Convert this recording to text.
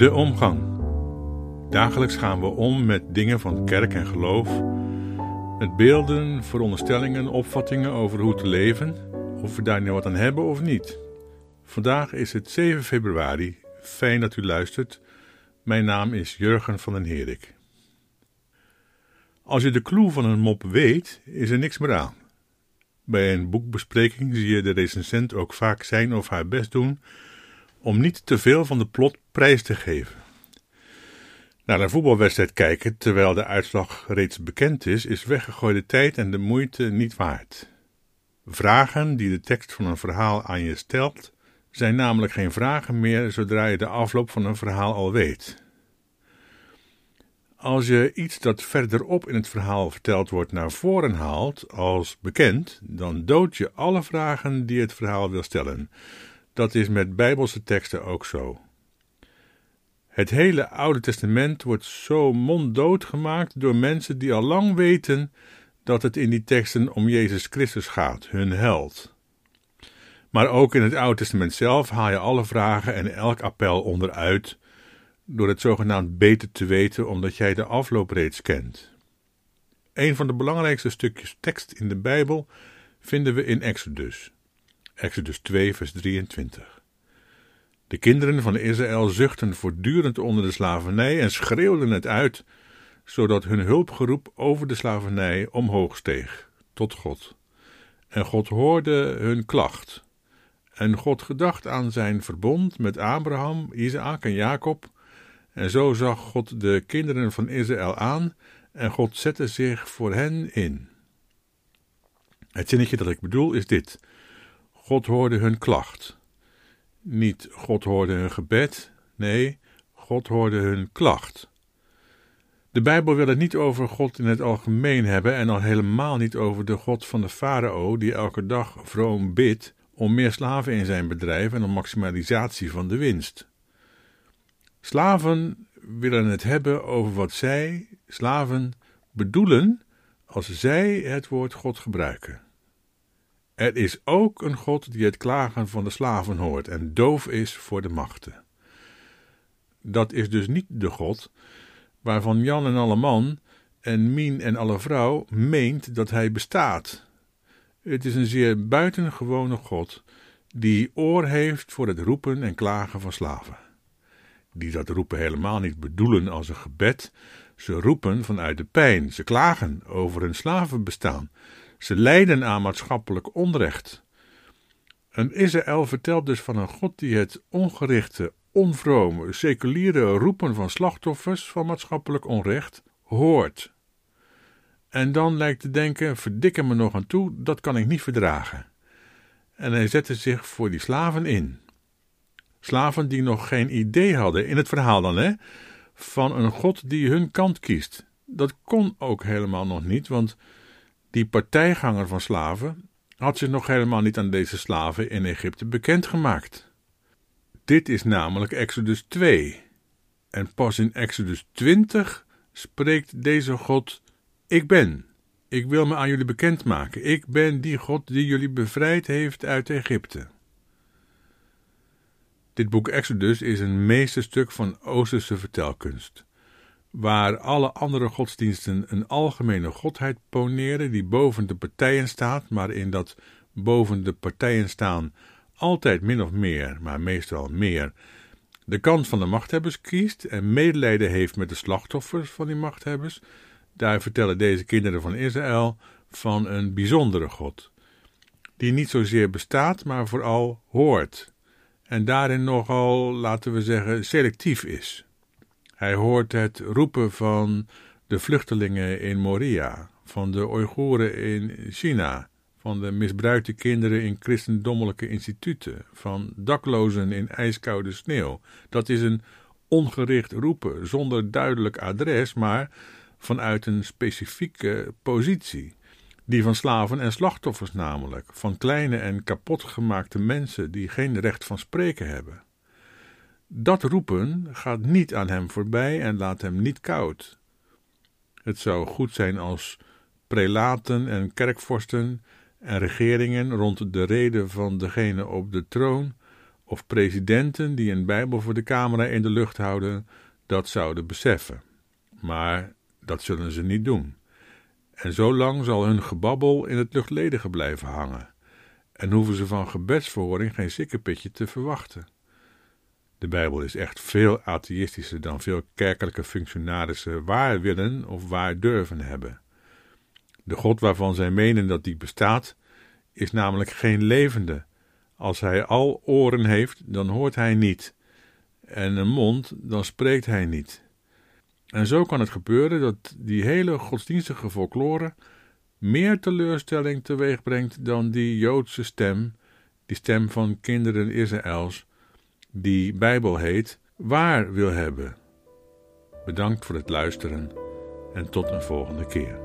De omgang. Dagelijks gaan we om met dingen van kerk en geloof, met beelden, veronderstellingen, opvattingen over hoe te leven, of we daar nu wat aan hebben of niet. Vandaag is het 7 februari. Fijn dat u luistert. Mijn naam is Jurgen van den Herik. Als je de clue van een mop weet, is er niks meer aan. Bij een boekbespreking zie je de recensent ook vaak zijn of haar best doen om niet te veel van de plot prijs te geven. Naar een voetbalwedstrijd kijken terwijl de uitslag reeds bekend is, is weggegooide tijd en de moeite niet waard. Vragen die de tekst van een verhaal aan je stelt, zijn namelijk geen vragen meer zodra je de afloop van een verhaal al weet. Als je iets dat verderop in het verhaal verteld wordt naar voren haalt als bekend, dan dood je alle vragen die het verhaal wil stellen. Dat is met bijbelse teksten ook zo. Het hele Oude Testament wordt zo monddood gemaakt door mensen die al lang weten dat het in die teksten om Jezus Christus gaat, hun held. Maar ook in het Oude Testament zelf haal je alle vragen en elk appel onderuit, door het zogenaamd beter te weten, omdat jij de afloop reeds kent. Een van de belangrijkste stukjes tekst in de Bijbel vinden we in Exodus. Exodus 2, vers 23. De kinderen van Israël zuchtten voortdurend onder de slavernij en schreeuwden het uit, zodat hun hulpgeroep over de slavernij omhoog steeg, tot God. En God hoorde hun klacht. En God gedacht aan zijn verbond met Abraham, Isaac en Jacob. En zo zag God de kinderen van Israël aan en God zette zich voor hen in. Het zinnetje dat ik bedoel is dit: God hoorde hun klacht. Niet God hoorde hun gebed, nee, God hoorde hun klacht. De Bijbel wil het niet over God in het algemeen hebben en al helemaal niet over de God van de farao die elke dag vroom bidt om meer slaven in zijn bedrijf en om maximalisatie van de winst. Slaven willen het hebben over wat zij, slaven, bedoelen als zij het woord God gebruiken. Er is ook een God die het klagen van de slaven hoort en doof is voor de machten. Dat is dus niet de God waarvan Jan en alle man en Mien en alle vrouw meent dat hij bestaat. Het is een zeer buitengewone God die oor heeft voor het roepen en klagen van slaven. Die dat roepen helemaal niet bedoelen als een gebed, ze roepen vanuit de pijn, ze klagen over hun slavenbestaan, ze lijden aan maatschappelijk onrecht. En Israël vertelt dus van een God die het ongerichte, onvrome, seculiere roepen van slachtoffers van maatschappelijk onrecht hoort. En dan lijkt te denken: verdikken me nog aan toe, dat kan ik niet verdragen. En hij zette zich voor die slaven in. Slaven die nog geen idee hadden, in het verhaal dan, hè, van een God die hun kant kiest. Dat kon ook helemaal nog niet, want die partijganger van slaven had zich nog helemaal niet aan deze slaven in Egypte bekendgemaakt. Dit is namelijk Exodus 2. En pas in Exodus 20 spreekt deze God: Ik ben. Ik wil me aan jullie bekendmaken. Ik ben die God die jullie bevrijd heeft uit Egypte. Dit boek Exodus is een meesterstuk van Oosterse vertelkunst waar alle andere godsdiensten een algemene godheid poneren die boven de partijen staat, maar in dat boven de partijen staan altijd min of meer, maar meestal meer, de kant van de machthebbers kiest en medelijden heeft met de slachtoffers van die machthebbers, daar vertellen deze kinderen van Israël van een bijzondere God, die niet zozeer bestaat, maar vooral hoort, en daarin nogal, laten we zeggen, selectief is. Hij hoort het roepen van de vluchtelingen in Moria, van de Oeigoeren in China, van de misbruikte kinderen in christendommelijke instituten, van daklozen in ijskoude sneeuw. Dat is een ongericht roepen, zonder duidelijk adres, maar vanuit een specifieke positie. Die van slaven en slachtoffers namelijk, van kleine en kapotgemaakte mensen die geen recht van spreken hebben. Dat roepen gaat niet aan hem voorbij en laat hem niet koud. Het zou goed zijn als prelaten en kerkvorsten en regeringen rond de reden van degene op de troon of presidenten die een Bijbel voor de camera in de lucht houden dat zouden beseffen. Maar dat zullen ze niet doen. En zo lang zal hun gebabbel in het luchtledige blijven hangen. En hoeven ze van gebedsverhoring geen sikkepitje te verwachten. De Bijbel is echt veel atheïstischer dan veel kerkelijke functionarissen waar willen of waar durven hebben. De God waarvan zij menen dat die bestaat, is namelijk geen levende. Als hij al oren heeft, dan hoort hij niet, en een mond, dan spreekt hij niet. En zo kan het gebeuren dat die hele godsdienstige folklore meer teleurstelling teweeg brengt dan die Joodse stem, die stem van kinderen Israëls, die Bijbel heet, waar wil hebben. Bedankt voor het luisteren en tot een volgende keer.